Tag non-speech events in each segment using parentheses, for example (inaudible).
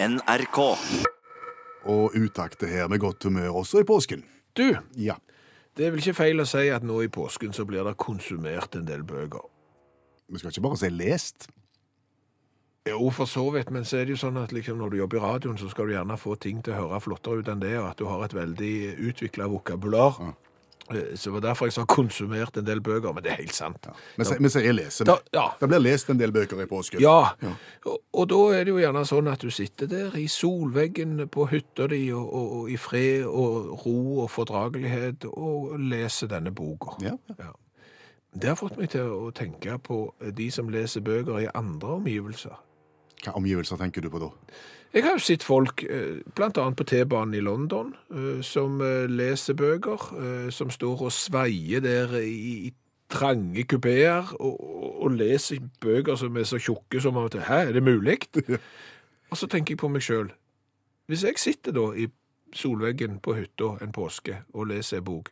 NRK. Og utakte her med godt humør også i påsken. Du, Ja. det er vel ikke feil å si at nå i påsken så blir det konsumert en del bøker. Vi skal ikke bare si lest. Jo, for så vidt, men så er det jo sånn at liksom når du jobber i radioen, så skal du gjerne få ting til å høre flottere ut enn det, og at du har et veldig utvikla vokabular. Eh, Så det var derfor jeg sa konsumert en del bøker, men det er helt sant. Vi sier- så jeg lese. Da, ja. Det blir lest en del bøker i påsken. Ja, Og, og da er det jo gjerne sånn at du sitter der i solveggen på hytta di og, og, og i fred og ro og fordragelighet og leser denne boka. Ja, ja. Ja. Det har fått meg til å tenke på de som leser bøker i andre omgivelser. Hva omgivelser tenker du på da? Jeg har jo sett folk, bl.a. blant annet på T-banen i London, eh, som eh, leser bøker, eh, som står og sveier der i, i trange kupeer, og, og, leser bøker som er så tjukke som at Hæ, er det mulig? (laughs) Og så tenker jeg på meg sjøl. Hvis jeg sitter da i solveggen på hytta en påske og leser ei bok,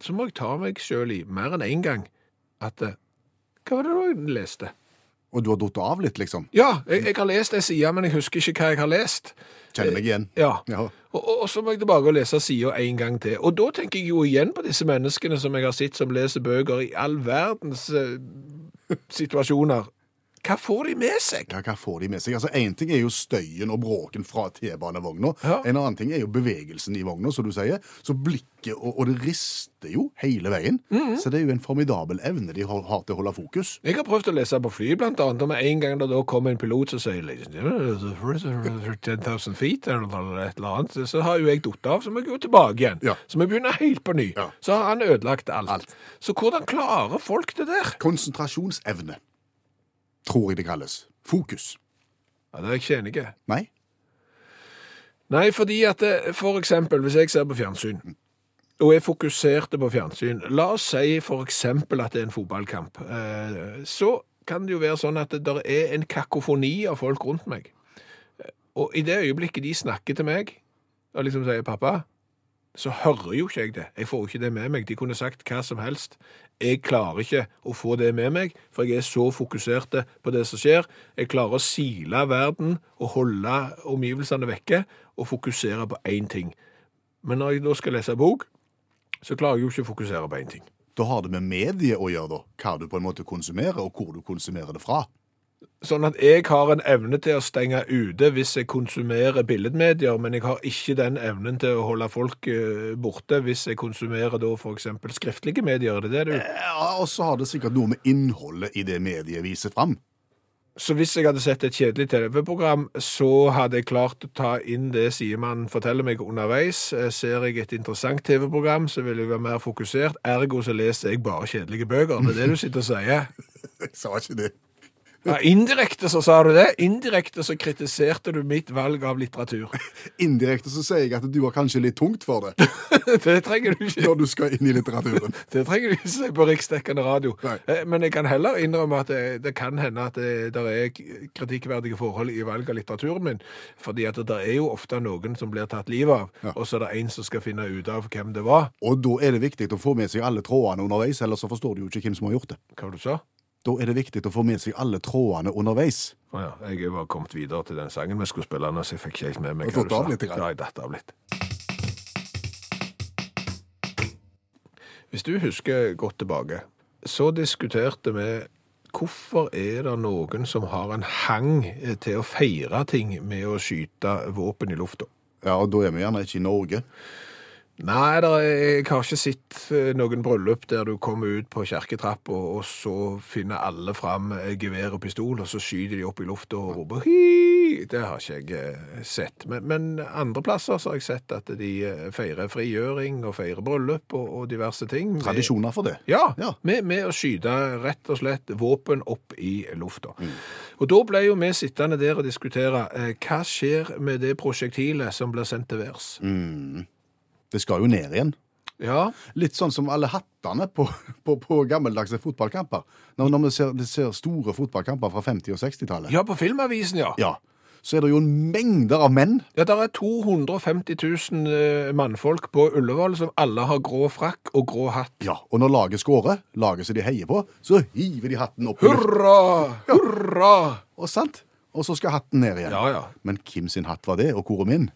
så må jeg ta meg sjøl i mer enn én gang at eh, Hva var det da jeg leste? Og du har datt av litt, liksom? Ja, jeg, jeg har lest ei side, men jeg husker ikke hva jeg har lest. Kjenner meg igjen? Ja. Ja. Og, og, og så må jeg tilbake og lese sida en gang til. Og da tenker jeg jo igjen på disse menneskene som jeg har sett som leser bøker i all verdens eh, (laughs) situasjoner. Hva får de med seg? Ja, hva får de med seg? Altså, Én ting er jo støyen og bråken fra T-banevogna. Ja. En annen ting er jo bevegelsen i vogna, som du sier. Så blikket og, og det rister jo hele veien. Mhm. Så det er jo en formidabel evne de har, har til å holde fokus. Jeg har prøvd å lese på fly, blant annet, og med en gang det da kommer en pilot som sier "Ladies and gentlemen, the first 10,000 feet, eller et eller annet, så har jo jeg datt av, så må jeg gå tilbake igjen. Ja. Så vi begynner helt på ny. Ja. Så har han ødelagt alt. Alt. Så hvordan klarer folk det der? Konsentrasjonsevne, tror jeg det kalles. Fokus. Ja, det er jeg ikke enig i. Nei? Nei, fordi at det, for eksempel, hvis jeg ser på fjernsyn, og er fokuserte på fjernsyn, la oss si for eksempel at det er en fotballkamp, eh, så kan det jo være sånn at det der er en kakofoni av folk rundt meg. Eh, Og i det øyeblikket de snakker til meg, og liksom sier pappa, så hører jo ikke jeg det. Jeg får jo ikke det med meg. De kunne sagt hva som helst. Jeg klarer ikke å få det med meg, for jeg er så fokusert på det som skjer. Jeg klarer å sile verden og holde omgivelsene vekke og fokusere på én ting. Men når jeg da skal lese bok, så klarer jeg jo ikke å fokusere på én ting. Da har det med medie å gjøre, da. Hva du på en måte konsumerer, og hvor du konsumerer det fra. Sånn at jeg har en evne til å stenge ute hvis jeg konsumerer billedmedier, men jeg har ikke den evnen til å holde folk eh, borte hvis jeg konsumerer da eksempel skriftlige medier. Er det det du Ja, Og så har det sikkert noe med innholdet i det mediet viser fram. Så hvis jeg hadde sett et kjedelig TV-program, så hadde jeg klart å ta inn det sidemannen forteller meg underveis. Eh, Ser jeg et interessant TV-program, så vil jeg være mer fokusert. Ergo så leser jeg bare kjedelige bøker. Det er det du sitter og sier. (laughs) Jeg sa ikke det. Ja, indirekte så sa du det. Indirekte så kritiserte du mitt valg av litteratur. (laughs) Indirekte så sier jeg at du har kanskje litt tungt for det (laughs) Det trenger du ikke. når du skal inn i litteraturen. (laughs) Det trenger du ikke si på riksdekkende radio. Nei. Eh, Men jeg kan heller innrømme at det, det kan hende at det, der er kritikkverdige forhold i valg av litteraturen min. Fordi at det er jo ofte noen som blir tatt livet av, Ja. og så er det en som skal finne ut av hvem det var. Og da er det viktig å få med seg alle trådene underveis, ellers så forstår du jo ikke hvem som har gjort det. Hva var det du sa? Da er det viktig å få med seg alle trådene underveis. Å ja, jeg var kommet videre til den sangen vi skulle spille nå, så jeg fikk ikke helt med meg hva av du litt sa. grann? Ja, jeg datt av litt. Hvis du husker godt tilbake, så diskuterte vi hvorfor er det noen som har en hang til å feire ting med å skyte våpen i lufta? Ja, og da er vi gjerne ikke i Norge. Nei, der, er- jeg har ikke sett eh, noen bryllup der du kommer ut på kjerketrapp, og, og så finner alle fram eh, gevær og pistol, og så skyter de opp i lufta og roper hi! Det har ikke jeg eh, sett. Men, men andre plasser har jeg sett at de feirer frigjøring og feirer bryllup og, og diverse ting. med- Tradisjoner for det. Ja, Ja. Med, med å skyte rett og slett våpen opp i lufta. Og da ble jo vi sittende der og diskutere eh, hva skjer med det prosjektilet som blir sendt til værs. Det skal jo ned igjen. Ja, Litt sånn som alle hattene på, på, på gammeldagse fotballkamper. Når, når vi ser, ser store fotballkamper fra 50- og 60-tallet. ja, på Filmavisen, ja. Ja. Så er det jo mengder av menn. Ja, det er 250 000 eh, mannfolk på Ullevål som alle har grå frakk og grå hatt. Ja, Og når laget scorer, laget som de heier på, så hiver de hatten opp Hurra! Hurra! Hurra! Og sant? og så skal hatten ned igjen. Ja, ja. Men hvem sin hatt var det, og hvor er min?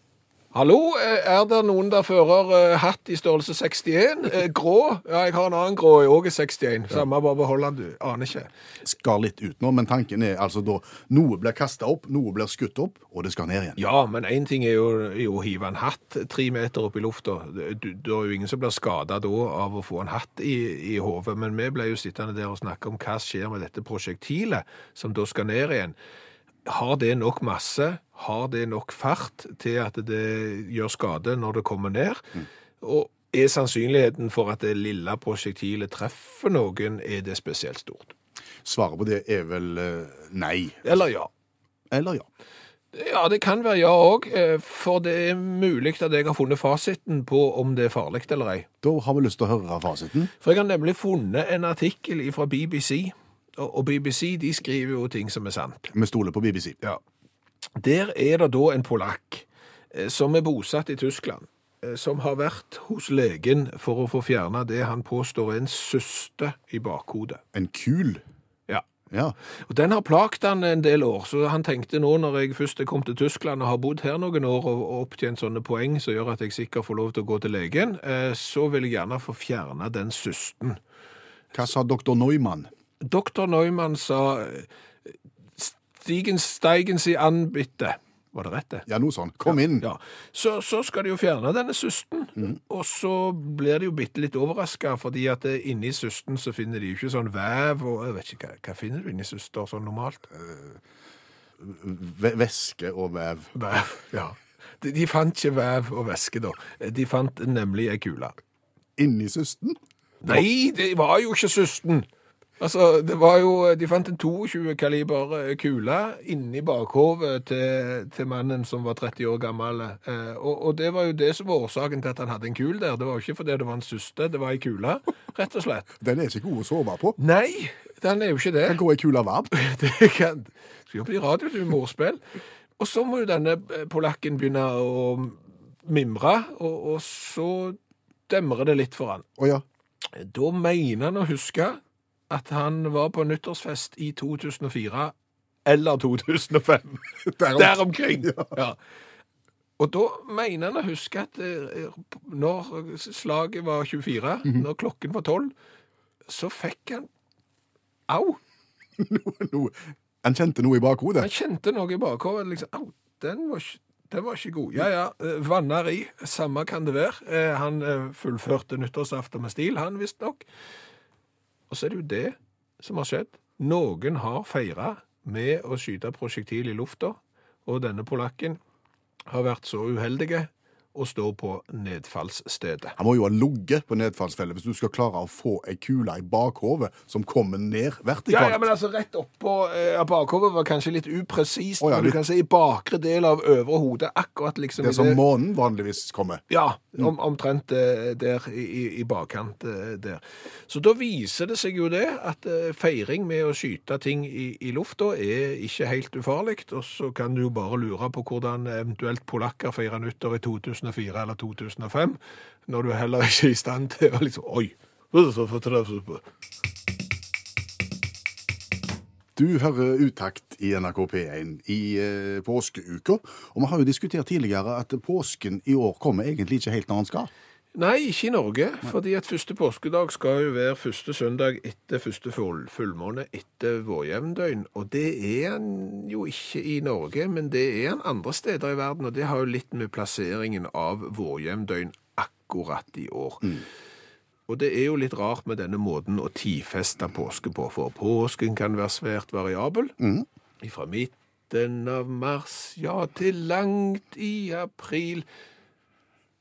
Hallo, eh, er det noen der fører eh, hatt i størrelse 61? Eh, Grå? Ja, jeg har en annen grå, jeg òg er 61. Samme, bare behold den, du. Aner ikke. Skal litt ut nå, men tanken er altså da noe blir kasta opp, noe blir skutt opp, og det skal ned igjen. Ja, men én ting er jo, å hive en hatt tre meter opp i lufta. Det er jo ingen som blir skada da av å få en hatt i, i hodet. Men vi ble jo sittende der og snakke om hva skjer med dette prosjektilet, som da skal ned igjen. Har det nok masse? Har det nok fart til at det gjør skade når det kommer ned? Og er sannsynligheten for at det lille prosjektilet treffer noen, er det spesielt stort? Svaret på det er vel eh, nei. Eller ja? Eller ja. Ja, det kan være ja òg, for det er mulig at jeg har funnet fasiten på om det er farlig eller ei. Da har vi lyst til å høre fasiten. For jeg har nemlig funnet en artikkel fra BBC, og BBC de skriver jo ting som er sant. Vi stoler på BBC. Ja. Der er det da en polakk eh, som er bosatt i Tyskland, eh, som har vært hos legen for å få fjerna det han påstår er en syste i bakhodet. En kul. Ja. Ja. Og Den har plagt han en del år, så han tenkte nå når jeg først kom til Tyskland og har bodd her noen år og opptjent sånne poeng som gjør at jeg sikkert får lov til å gå til legen, eh, så vil jeg gjerne få fjerna den systen. Hva sa doktor Neumann? Doktor Neumann sa eh, Stigen Steigens i anbitte. Var det rett, det? Ja, noe sånn. Kom inn. Ja, så, så skal de jo fjerne denne systen, og så blir de jo bitte litt overraska, fordi at eh, inni systen så finner de jo ikke sånn vev, og jeg vet ikke, hva, hva finner du inni søster, sånn normalt? Ve- Væske og vev. Vev, ja. De, de fant ikke vev og væske da. De fant nemlig ei kule. Inni søsten? Nei, det var jo ikke systen. Altså, det var jo, de fant en 22 kaliber eh, kule inni bakhovet til, til mannen som var 30 år gammel. Eh, og, og det var jo det som var årsaken til at han hadde en kul der. Det var jo ikke fordi det var en syste, det var ei kule, rett og slett. (laughs) Den er ikke god å sove på. Nei, den er jo ikke det. Hvor er kula varm? (laughs) Det kan Skal jo bli radio, du, morspill. Og så må jo denne eh, polakken begynne å mimre, og, og så demrer det litt for han. Å ja. Da mener han å huske at han var på nyttårsfest i 2004 eller 2005. Derom- (laughs) Der omkring. (laughs) Ja. Og da mener han å huske at eh, når slaget var 24, når klokken var 12, så fikk han Au! (laughs) Noe. Han kjente noe i bakhodet. Han kjente noe i bakhodet. Liksom, Au, den var, ikke, den var ikke god. Ja, ja, eh, vanner i. Samme kan det være. Eh, Han fullførte nyttårsaften med stil, han visstnok. Og så er det jo det som har skjedd. Noen har feira med å skyte prosjektil i lufta, og denne polakken har vært så uheldige å stå på nedfallsstedet. Han må jo ha ligget på nedfallsfellet hvis du skal klare å få ei kule i bakhovet som kommer ned vertikalt. ja, men altså rett oppå eh, bakhovet var kanskje litt upresist, oh, ja, men du kan si i bakre del av øvre hode, akkurat liksom Det er som månen vanligvis kommer. Ja, om, omtrent eh, der i, i, bakkant eh, der. Så da viser det seg jo det at eh, feiring med å skyte ting i, i lufta er ikke helt ufarlig, og så kan du jo bare lure på hvordan eventuelt polakker feirer nyttår i 2004 eller 2005, når du heller ikke er i stand til å liksom Oi! Du hører Utakt i NRK P1 i eh, påskeuka, og vi har jo diskutert tidligere at påsken i år kommer egentlig ikke helt når den skal. Nei, ikke i Norge, fordi at første påskedag skal jo være første søndag etter første full, fullmåne etter vårjevndøgn, og det er han jo ikke i Norge, men det er han andre steder i verden, og det har jo litt med plasseringen av vårjevndøgn akkurat i år. Og det er jo litt rart med denne måten å tidfeste påske på, for påsken kan være svært variabel. Fra midten av mars, ja, til langt i april.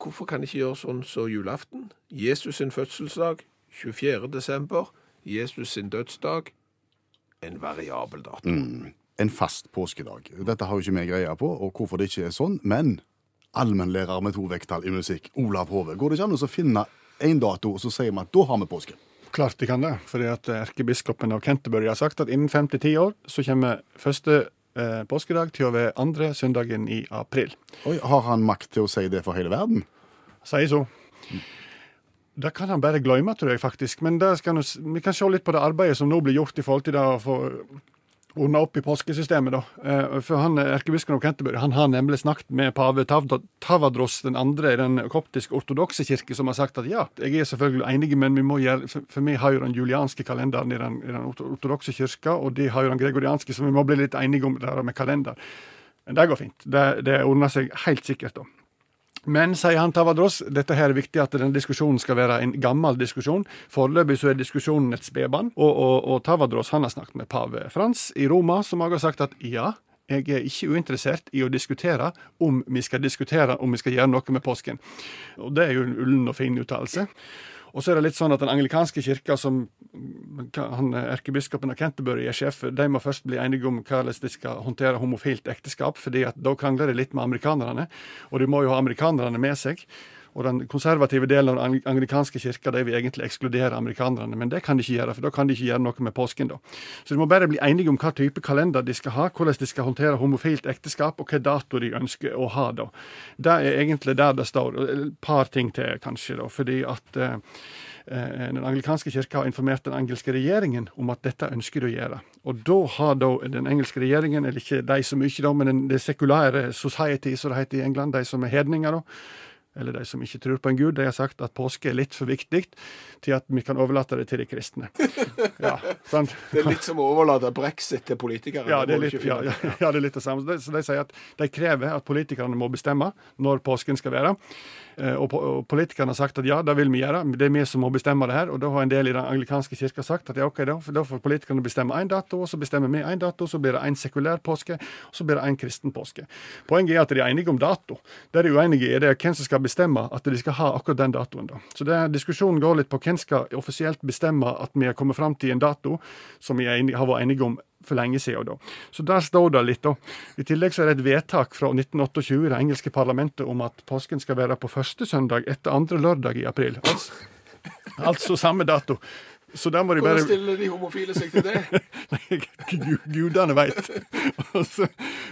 Hvorfor kan jeg ikke gjøre sånn som julaften? Jesus sin fødselsdag, 24. desember. Jesus sin dødsdag, en variabel dato. En fast påskedag. Dette har jo ikke vi greie på, og hvorfor det ikke er sånn, men allmennlærer med to vekttall i musikk, Olav Hove, går det ikke an å finne en dato, og så sier vi at da har vi påske? Klart de kan det. fordi at erkebiskopen av Canterbury har sagt at innen fem til ti år så kommer første eh, påskedag til å være andre søndagen i april. Oi, har han makt til å si det for hele verden? Sier så. Det kan han bare glemme, tror jeg faktisk. Men skal nå vi kan se litt på det arbeidet som nå blir gjort i forhold til det å få ordna opp i påskesystemet, da. Eh, For han, Erkebiskopen av Canterbury han har nemlig snakket med pave Tavadros den andre i den koptisk-ortodokse kirke, som har sagt at ja, jeg er selvfølgelig enig, men vi må gjøre For, vi har jo den julianske kalenderen i den, i den ortodokse kirka, og de har jo den gregorianske, så vi må bli litt enige om det der med kalender. Men det går fint. Det, det ordner seg helt sikkert, da. Men, sier han Tavadros, dette her er viktig at denne diskusjonen skal være en gammel diskusjon. Foreløpig så er diskusjonen et spedbarn. Og, og, og Tavadros han har snakket med pave Frans i Roma, som har sagt at ja, jeg er ikke uinteressert i å diskutere om vi skal diskutere om vi skal gjøre noe med påsken. Og det er jo en ullen og fin uttalelse. Og så er det litt sånn at den anglikanske kirka, som han erkebiskopen av Canterbury er sjef for, de må først bli enige om hvordan de skal håndtere homofilt ekteskap, fordi at da krangler de litt med amerikanerne. Og de må jo ha amerikanerne med seg. Og den konservative delen av den ang- anglikanske kirka de vil egentlig ekskludere amerikanerne, men det kan de ikke gjøre, for da kan de ikke gjøre noe med påsken. da. Så de må bare bli enige om hva type kalender de skal ha, hvordan de skal håndtere homofilt ekteskap, og hva dato de ønsker å ha. da. Det er egentlig der det står. Et par ting til, kanskje, da, fordi at eh, eh, den anglikanske kirka har informert den engelske regjeringen om at dette ønsker de å gjøre. Og da har da den engelske regjeringen, eller ikke de så mye, da, men det sekulære society, som det heter i England, de som er hedninger, da, eller de som ikke tror på en gud, de har sagt at påske er litt for viktig til at vi kan overlate det til de kristne. (laughs) Ja, sant? Det er litt som å overlate brexit til politikere. Ja, det er litt, ja, ja, ja, det er litt det samme. Så de, så de sier at de krever at politikerne må bestemme når påsken skal være. Eh, Og, politikerne har sagt at ja, det vil vi gjøre, det er vi som må bestemme det her. Og da har en del i den anglikanske kirka sagt at ja, ok, da, får politikerne bestemme én dato, og så bestemmer vi én dato, så blir det én sekulær påske, og så blir det én kristen påske. Poenget er at de er enige om dato. Det de er uenige i, er hvem som skal bestemme at de skal ha akkurat den datoen. da. Så det, diskusjonen går litt på hvem skal offisielt bestemme at vi har kommet fram til en dato som vi har vært enige om for lenge siden. Da. Så der står det litt. da. I tillegg så er det et vedtak fra 1928 i det engelske parlamentet om at påsken skal være på første søndag etter andre lørdag i april. Altså, (laughs) altså samme dato. Så der må de Hvordan stiller de homofile seg til det? (laughs) Gu- Gudene veit. (laughs) så,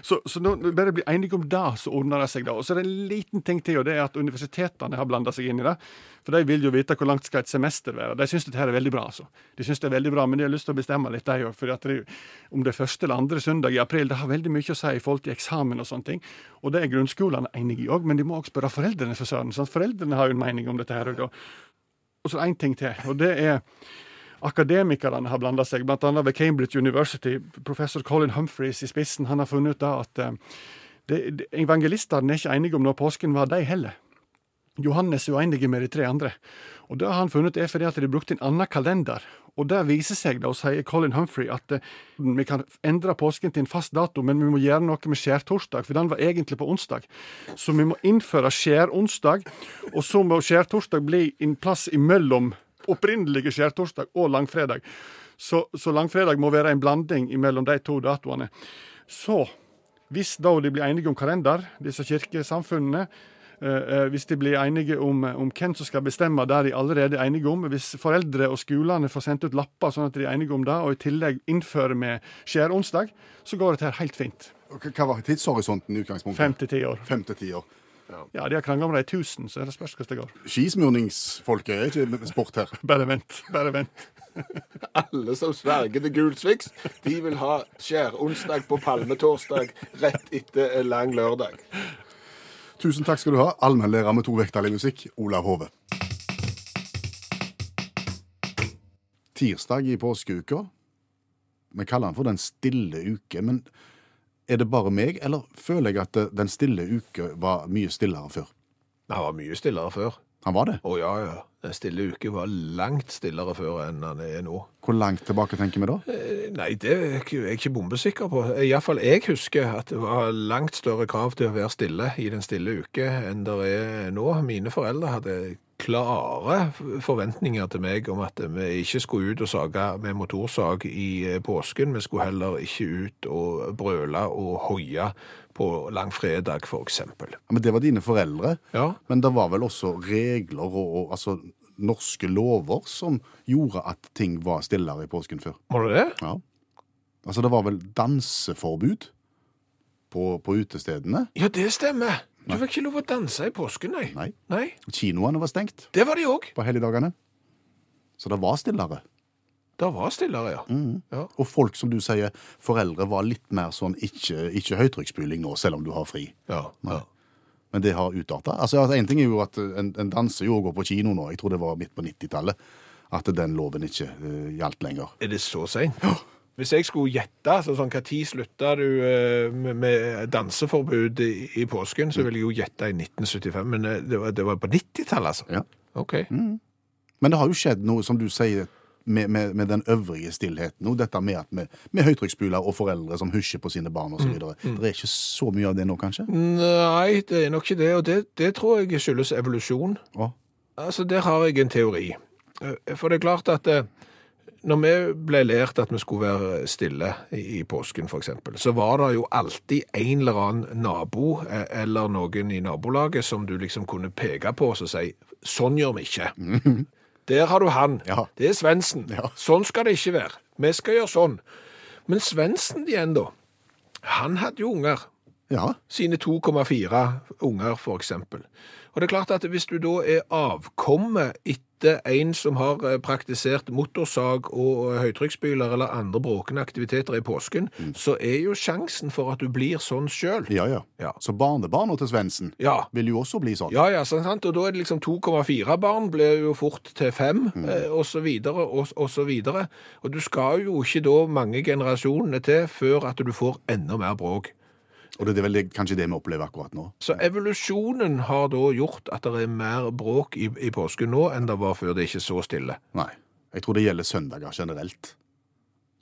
så, så nå bare blir enige om det, så ordner det seg. da. Og så er det en liten ting til, og det er at universitetene har blanda seg inn i det. For de vil jo vite hvor langt skal et semester være. De syns dette her er veldig bra. altså. De synes det er veldig bra, Men de har lyst til å bestemme litt, de òg. For det, om det er første eller andre søndag i april, det har veldig mye å si i forhold til eksamen og sånne ting. Og det er grunnskolene enige i òg, men de må også spørre foreldrene, for søren. sant? Foreldrene har jo en mening om dette her òg, da. Og så én ting til, og det er Akademikerne har blanda seg, bl.a. ved Cambridge University. Professor Colin Humphreys i spissen han har funnet ut da at eh, det, evangelistene er ikke enige om når påsken var, de heller. Johannes er uenig med de tre andre. Og Det har han funnet er fordi at de brukte en annen kalender. Og Det viser seg, da, sier Colin Humphrey, at eh, vi kan endre påsken til en fast dato, men vi må gjøre noe med skjærtorsdag, for den var egentlig på onsdag. Så vi må innføre skjæronsdag, og så må skjærtorsdag bli en plass imellom opprinnelige skjærtorsdag og langfredag. Så, så langfredag må være en blanding mellom de to datoene. Så hvis da de blir enige om kalender, disse kirkesamfunnene, eh, eh, hvis de blir enige om, om hvem som skal bestemme det de allerede er enige om, hvis foreldre og skolene får sendt ut lapper sånn at de er enige om det, og i tillegg innfører med skjæronsdag, så går dette helt fint. Hva var tidshorisonten i utgangspunktet? Fem til ti år. Fem til ti år. Ja, de har krangla om de i tusen, så er det spørs hvordan det går. Skismurningsfolket er ikke sport her. (laughs) Bare vent. Bare vent. (laughs) Alle som sverger til gul sviks, de vil ha skjæronsdag på palmetorsdag rett etter en lang lørdag. Tusen takk skal du ha, allmennlærer med to vekttall i musikk, Olav Hove. Tirsdag i påskeuka. Vi kaller den for Den stille uke. Men er det bare meg, eller føler jeg at eh, Den stille uke var mye stillere før? Han var mye stillere før. Han var det. Å ja, ja. Den stille uke var langt stillere før enn han er nå. Hvor langt tilbake tenker vi da? Eh, Nei, det er jeg ikke bombesikker på. Iallfall jeg husker at det var langt større krav til å være stille i den stille uke enn det er nå. Mine foreldre hadde klare forventninger til meg om at vi ikke skulle ut og sage med motorsag i eh, påsken. Vi skulle heller ikke ut og brøle og hoie på langfredag, eksempel. Ja, men Det var dine foreldre. Ja, Men det var vel også regler og, og altså, norske lover som gjorde at ting var stillere i påsken før. Var det det? Ja. Altså, det var vel danseforbud på, på utestedene. Ja, det stemmer. Du fikk ikke lov å danse i påsken, nei. Nei. Nei, Kinoene var stengt det var de òg. på helligdagene. Så det var stillere. Det var stillere, ja. ja. Og folk, som du sier, foreldre var litt mer sånn ikke, ikke høytrykksspyling nå, selv om du har fri. ja, ja. Men det har utarta. Altså, altså, en ting er jo at en, en danser jo og går på kino nå. Jeg tror det var midt på 90-tallet. At den loven ikke uh, gjaldt lenger. Er det så seint? Hvis jeg skulle gjette, så sånn, tid slutta du eh, med, med danseforbud i, i påsken, så ville jeg jo gjette i 1975. Men eh, det var, det var på 90-tallet, altså? Ja. OK. Men det har jo skjedd noe, som du sier, med, med, med den øvrige stillheten. Og dette med med, med høytrykksspyler og foreldre som husjer på sine barn osv. videre. Det er ikke så mye av det nå, kanskje? Nei, det er nok ikke det. Og det, det tror jeg skyldes evolusjon. Å, Altså, Der har jeg en teori. Eh, For det er klart at eh, når vi ble lært at vi skulle være stille i, i påsken, f.eks., så var det jo alltid en eller annen nabo eh, eller noen i nabolaget som du liksom kunne peke på og si sånn gjør vi ikke. Der har du han. Ja. Det er Svendsen. Ja. Sånn skal det ikke være. Vi skal gjøre sånn. Men Svendsen igjen, da. Han hadde jo unger ja. sine 2,4 unger, for eksempel. Og det er klart at hvis du da er avkommet etter en som har eh, praktisert motorsag og eh, høytrykksspyler eller andre bråkende aktiviteter i påsken, så er jo sjansen for at du blir sånn sjøl. Ja, ja. Ja. Så barnebarna til Svendsen Ja. vil jo også bli sånn. Ja, ja, sant, sant? og da er det liksom 2,4 barn blir jo fort til 5, mm. og så videre, og, og så videre. Og du skal jo ikke da mange generasjonene til før at du får enda mer bråk. Og det er vel kanskje det vi opplever akkurat nå. Så evolusjonen har da gjort at det er mer bråk i, i påsken nå enn det var før det ikke er så stille. Nei. Jeg tror det gjelder søndager generelt.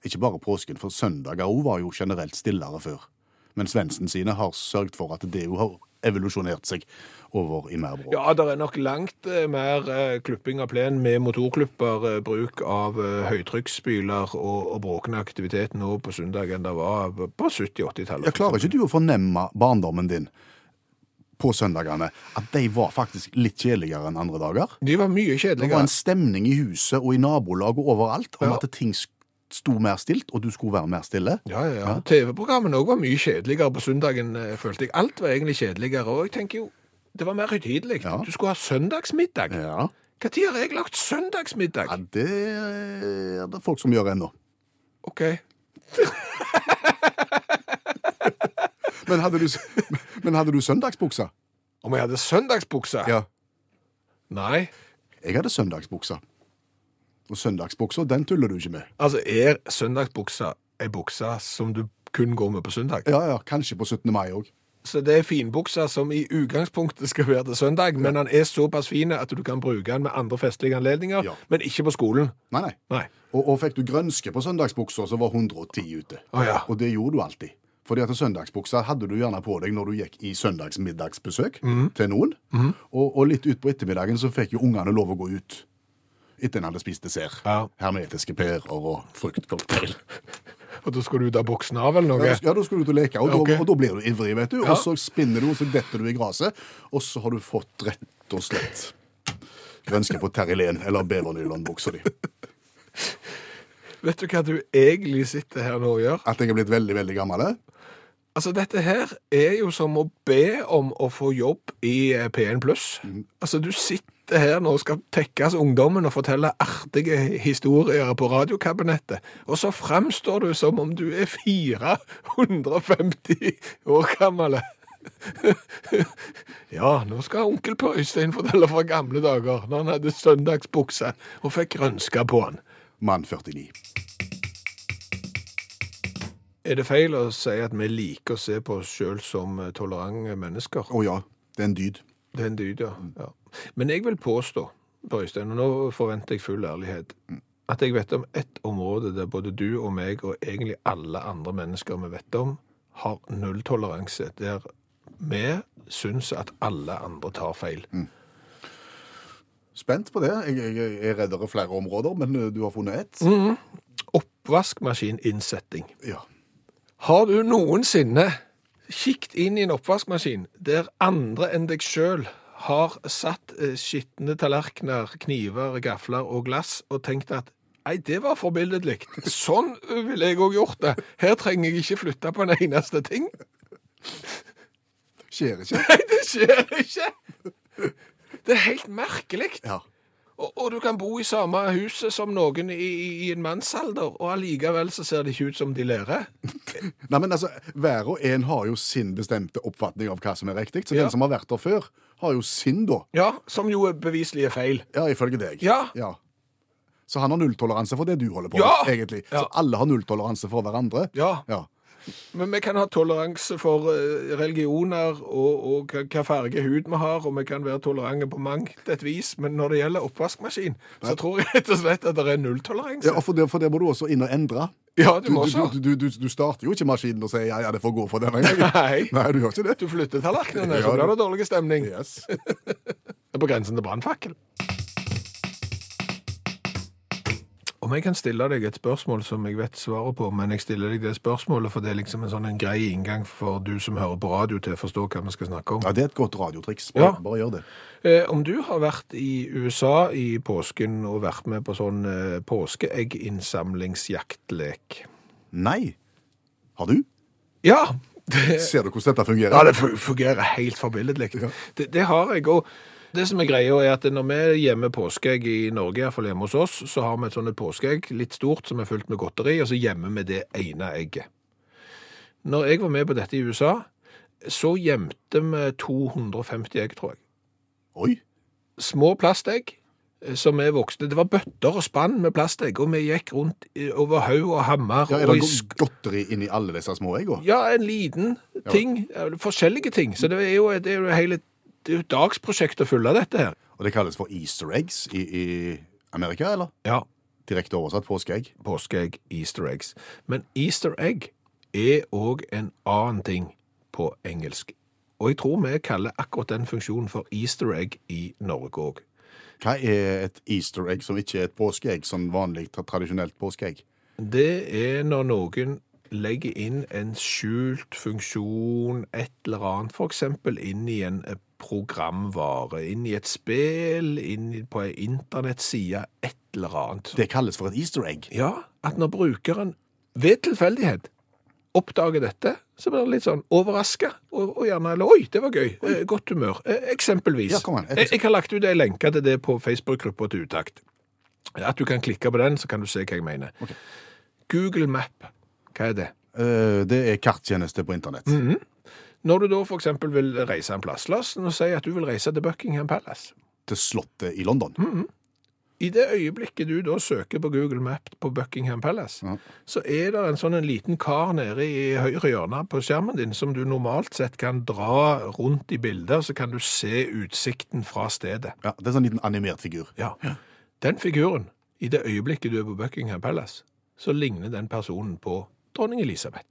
Ikke bare påsken, for søndager òg var jo generelt stillere før. Men Svendsen sine har sørget for at det jo har evolusjonert seg over i mer bråk. Ja, det er nok langt eh, mer klupping av plen med motorklipper, eh, bruk av eh, høytrykksspyler og, og bråkende aktivitet nå på søndag enn det var på 70-80-tallet. Jeg klarer ikke du å fornemme barndommen din på søndagene at de var faktisk litt kjedeligere enn andre dager? De var mye kjedeligere. Det var en stemning i huset og i nabolag og overalt om Ja. at ting sto mer stilt, og du skulle være mer stille. Ja, ja, ja. TV-programmene òg var mye kjedeligere på søndagen, eh, følte jeg. Alt var egentlig kjedeligere. Og jeg tenker jo, det var mer høytidelig. Ja. Du skulle ha søndagsmiddag. Ja. Når har jeg lagt søndagsmiddag? ja, det er det folk som gjør ennå. OK. (laughs) Men hadde du, (laughs) men hadde du søndagsbuksa? Om jeg hadde søndagsbuksa? Ja. Nei. Jeg hadde søndagsbuksa. Og søndagsbuksa, den tuller du ikke med. Altså, er søndagsbuksa ei bukse som du kun går med på søndag? Ja, ja, kanskje på 17. mai òg. Så det er finbuksa som i utgangspunktet skal være til søndag, men den er såpass fin at du kan bruke den med andre festlige anledninger, Ja. men ikke på skolen. Nei, nei. Nei. Og, og fikk du grønske på søndagsbuksa, så var 110 ute. Å, ja. Og det gjorde du alltid. Fordi at søndagsbuksa hadde du gjerne på deg når du gikk i søndagsmiddagsbesøk til noen. Og, og litt utpå ettermiddagen så fikk jo ungene lov å gå ut. Etter en hadde spist dessert. Ja. Hermetiske pærer og fruktcocktail. Og da skal du ut av boksen av eller noe? Ja, da skulle du ut og leke, og, okay. da, og da blir du ivrig, vet du. Ja. Og så spinner du, og så detter du i gresset, og så har du fått rett og slett grønske på Terrilén eller bevernylonbuksa di. Vet du hva du egentlig sitter her nå og gjør? At jeg er blitt veldig, veldig gammel? eh? Altså, dette her er jo som å be om å få jobb i eh, P1+. Altså, du sitter her nå skal tekkes ungdommen og fortelle artige historier på radiokabinettet, og så fremstår du som om du er 450 år gammel. (laughs) ja, nå skal onkel Per Øystein fortelle fra gamle dager, når han hadde søndagsbukse og fikk grønska på han. Mann 49. Er det feil å si at vi liker å se på oss sjøl som tolerante mennesker? Å ja, det er en dyd. Det er en dyd, ja. ja. Men jeg vil påstå, Per Øystein, og nå forventer jeg full ærlighet, at jeg vet om ett område der både du og meg, og egentlig alle andre mennesker vi vet om, har nulltoleranse. Der vi syns at alle andre tar feil. Spent på det. Jeg, jeg er reddere flere områder, men du har funnet ett. Mm. Oppvaskmaskininnsetting. Ja. Har du noensinne kikt inn i en oppvaskmaskin der andre enn deg sjøl har satt eh, skitne tallerkener, kniver, gafler og glass og tenkt at Nei, det var forbilledlig. Sånn ville jeg òg gjort det. Her trenger jeg ikke flytte på en eneste ting. Det Skjer ikke. Nei, det skjer ikke! Det er helt merkelig. Ja. Og, og du kan bo i samme huset som noen i, i en mannsalder, og allikevel så ser det ikke ut som de lærer. (laughs) Nei, men altså, Hver og en har jo sin bestemte oppfatning av hva som er riktig. Så Ja. den som har vært der før, har jo sin, da. Ja, som jo er beviselig er feil. Ja, ifølge deg. Ja. Så han har nulltoleranse for det du holder på Ja. egentlig. Ja. Så alle har nulltoleranse for hverandre. Ja, Ja. Men vi kan ha toleranse for eh, religioner og, og hva farge hud vi har, og vi kan være tolerante på mangt et vis, men når det gjelder oppvaskmaskin, så tror jeg rett og slett at det er nulltoleranse. Ja, for det, for det må du også inn og endre. Ja, du må du, også. du, du, du, du starter jo ikke maskinen og sier ja, ja, det får gå for denne gangen. Nei. Nei, du gjør ikke det. Du flytter tallerkenene, Ja, så blir det dårlig stemning. Yes. (laughs) Det er på grensen til brannfakkel. Om jeg kan stille deg et spørsmål som jeg vet svaret på, men jeg stiller deg det spørsmålet for det er liksom en sånn en grei inngang for du som hører på radio til å forstå hva vi skal snakke om. Ja, Det er et godt radiotriks. Bare, Ja. bare gjør det. Eh, om du har vært i USA i påsken og vært med på sånn eh, påskeegginnsamlingsjaktlek? Nei. Har du? Ja! Det, Ser du hvordan dette fungerer? Ja, det fungerer helt forbilledlig. Det, det har jeg. Og det som er greia, er at når vi gjemmer påskeegg i Norge, i hvert fall hjemme hos oss, så har vi et sånt påskeegg, litt stort, som er fylt med godteri, og så gjemmer vi det ene egget. Når jeg var med på dette i USA, så gjemte vi 250 egg, tror jeg. Oi. Små plastegg eh, som er voksne. Det var bøtter og spann med plastegg, og vi gikk rundt over haug og hammer. Ja, er det i go- godteri inni alle disse små eggene? Ja, en liten ting. Ja. Forskjellige ting. Så det er jo, det er jo hele det er jo et dagsprosjekt å fylle dette her. Og det kalles for easter eggs i, i Amerika, eller? Ja, Direkte oversatt påskeegg. påskeegg, easter eggs. Men easter egg er òg en annen ting på engelsk. Og jeg tror vi kaller akkurat den funksjonen for easter egg i Norge òg. Hva er et easter egg som ikke er et påskeegg, sånn vanlig tradisjonelt påskeegg? Det er når noen legger inn en skjult funksjon, et eller annet, eksempel inn i en eh, programvare, inn i et spill, inn på en internettside, et eller annet. Det kalles for et easter egg. Ja, at når brukeren ved tilfeldighet oppdager dette, så blir det litt sånn overraska, og, og gjerne eller oi, det var gøy, Oi. godt humør. Eh, eksempelvis. Ja, kom an, jeg, jeg har lagt ut ei lenke til det på Facebook-gruppa til Utakt. At du kan klikke på den, så kan du se hva jeg mener. Okay. Google Map, hva er det? Uh, Det er karttjeneste på internett. Når du da eksempel vil reise en plass, la oss nå si at du vil reise til Buckingham Palace. Til slottet i London. I det øyeblikket du da søker på Google Map på Buckingham Palace, Ja. så er det en sånn en liten kar nede i høyre hjørne på skjermen din som du normalt sett kan dra rundt i bildet, så kan du se utsikten fra stedet. Ja, Det er en sånn liten animert figur. Ja. Den figuren, i det øyeblikket du er på Buckingham Palace, så ligner den personen på dronning Elisabeth.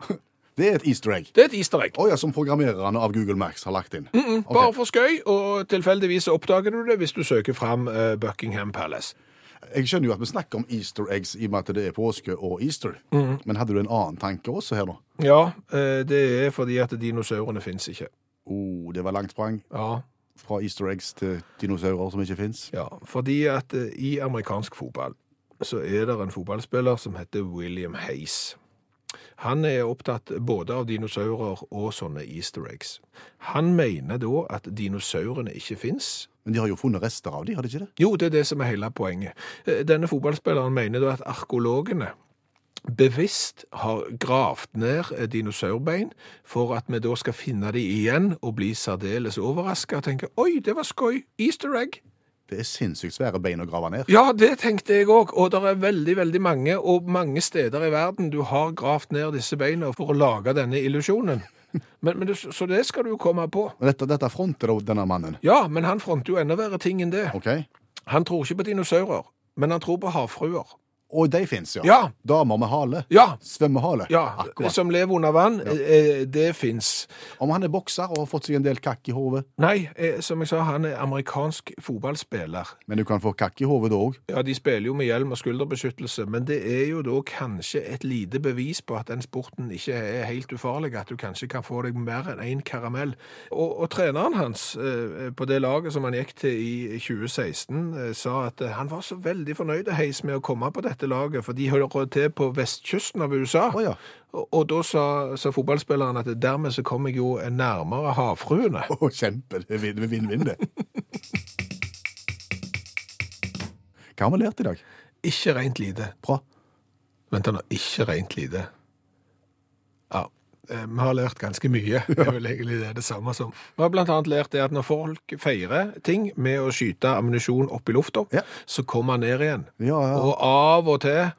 (laughs) Det er et easter egg. Det er et easter egg. Oh, ja, som programmererne av Google Max har lagt inn. Mm, Bare for skøy, og tilfeldigvis oppdager du det hvis du søker fram uh, Buckingham Palace. Jeg skjønner jo at vi snakker om easter eggs i og med at det er påske og easter. Men hadde du en annen tanke også her nå? Ja, eh, det er fordi at dinosaurene fins ikke. Oh, det var langt sprang Ja, fra easter eggs til dinosaurer som ikke fins. Ja, fordi at eh, i amerikansk fotball så er det en fotballspiller som heter William Hayes. Han er opptatt både av dinosaurer og sånne easter eggs. Han mener da at dinosaurene ikke fins. Men de har jo funnet rester av de, har de ikke det? Jo, det er det som er hele poenget. Eh, Denne fotballspilleren mener da at arkeologene bevisst har gravd ned eh, dinosaurbein for at vi da skal finne de igjen og bli særdeles overraska og tenke oi, det var skøy, easter egg. Det er sinnssykt svære bein å grave ned. Ja, det tenkte jeg òg. Og det er veldig veldig mange, og mange steder i verden du har gravd ned disse beina for å lage denne illusjonen. Men, men det, så det skal du jo komme på. Dette, dette fronter denne mannen. Ja, men han fronter jo enda verre ting enn det. OK? Han tror ikke på dinosaurer, men han tror på havfruer. Og de fins, ja. Ja. Damer med hale. Ja, Svømmehale. ja Akkurat. som lever under vann. Ja. Det fins. Om han er bokser og har fått seg en del kakk i hodet. Nei, eh, som jeg sa, han er amerikansk fotballspiller. Men du kan få kakk i hodet òg. Ja, de spiller jo med hjelm og skulderbeskyttelse, men det er jo da kanskje et lite bevis på at den sporten ikke er helt ufarlig, at du kanskje kan få deg mer enn én karamell. Og, og treneren hans eh, på det laget som han gikk til i 2016, eh, sa at eh, han var så veldig fornøyd Heis, med å komme på dette laget, for de hører til på vestkysten av USA. Oh, ja. Og, og da sa, sa fotballspilleren at dermed så kom jeg jo nærmere havfruene. Å, kjempe. Det er vinn- vinn-vinn, det. (laughs) Hva har vi lært i dag? Ikke rent lite. Bra. Vent nå, ikke rent lite. Ja, vi har lært ganske mye. (laughs) Det er vel egentlig det, det samme som Vi har annet lært det at når folk feirer ting med å skyte ammunisjon opp i lufta, Ja. så kommer han ned igjen. Ja, ja. Og av og til eh,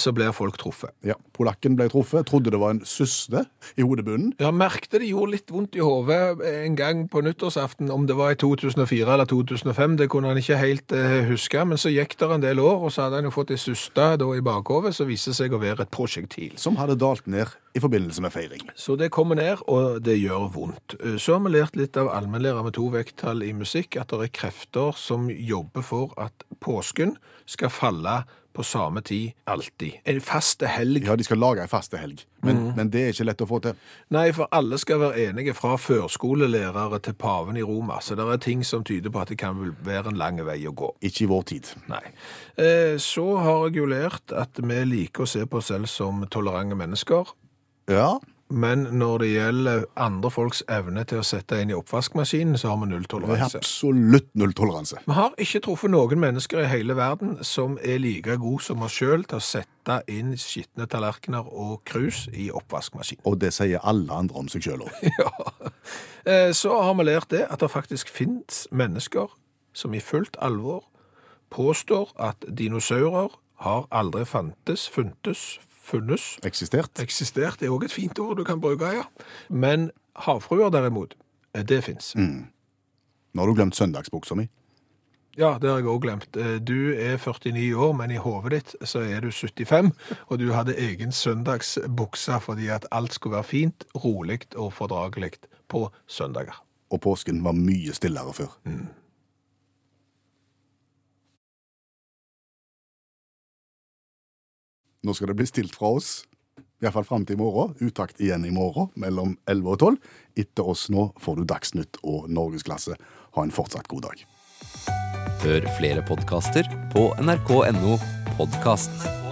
så blir folk truffet. ja. Polakken ble truffet. Trodde det var en syste i hodebunnen. Ja, merkte det gjorde litt vondt i hodet en gang på nyttårsaften, om det var i 2004 eller 2005, det kunne han ikke helt eh, huske, men så gikk det en del år, og så hadde han jo fått ei syste i bakhodet som viste seg å være et prosjektil. Som hadde dalt ned i forbindelse med feiring. Så det kommer ned, og det gjør vondt. Eh, Så har vi lært litt av allmennlærer med to vekttall i musikk, at det er krefter som jobber for at påsken skal falle på samme tid alltid. En faste helg. Ja, de skal lage ei faste helg, men, men det er ikke lett å få til. Nei, for alle skal være enige fra førskolelærere til paven i Roma, så det er ting som tyder på at det kan være en lang vei å gå. Ikke i vår tid. Nei. Eh, Så har jeg jo lært at vi liker å se på oss selv som tolerante mennesker, Ja, men når det gjelder andre folks evne til å sette inn i oppvaskmaskinen, så har vi null er toleranse. absolutt null toleranse. Vi har ikke truffet noen mennesker i hele verden som er like gode som oss sjøl til å sette inn skitne tallerkener og krus i oppvaskmaskinen. Og det sier alle andre om seg sjøl òg. (laughs) Ja. Eh, Så har vi lært det at det faktisk finnes mennesker som i fullt alvor påstår at dinosaurer har aldri fantes, funtes, funnes, Eksistert. eksistert. Er òg et fint ord du kan bruke, ja. Men havfruer derimot, eh, det fins. Nå har du glemt søndagsbuksa mi. Ja, det har jeg òg glemt. Eh, Du er 49 år, men i hodet ditt så er du 75, (laughs) og du hadde egen søndagsbukse fordi at alt skulle være fint, rolig og fordragelig på søndager. Og påsken var mye stillere før. Nå skal det bli stilt fra oss. Iallfall fram til i morgen. Utakt igjen i morgen mellom 11 og 12. Etter oss nå får du Dagsnytt og Norgesklasse. Ha en fortsatt god dag. Hør flere podkaster på nrk.no podkast.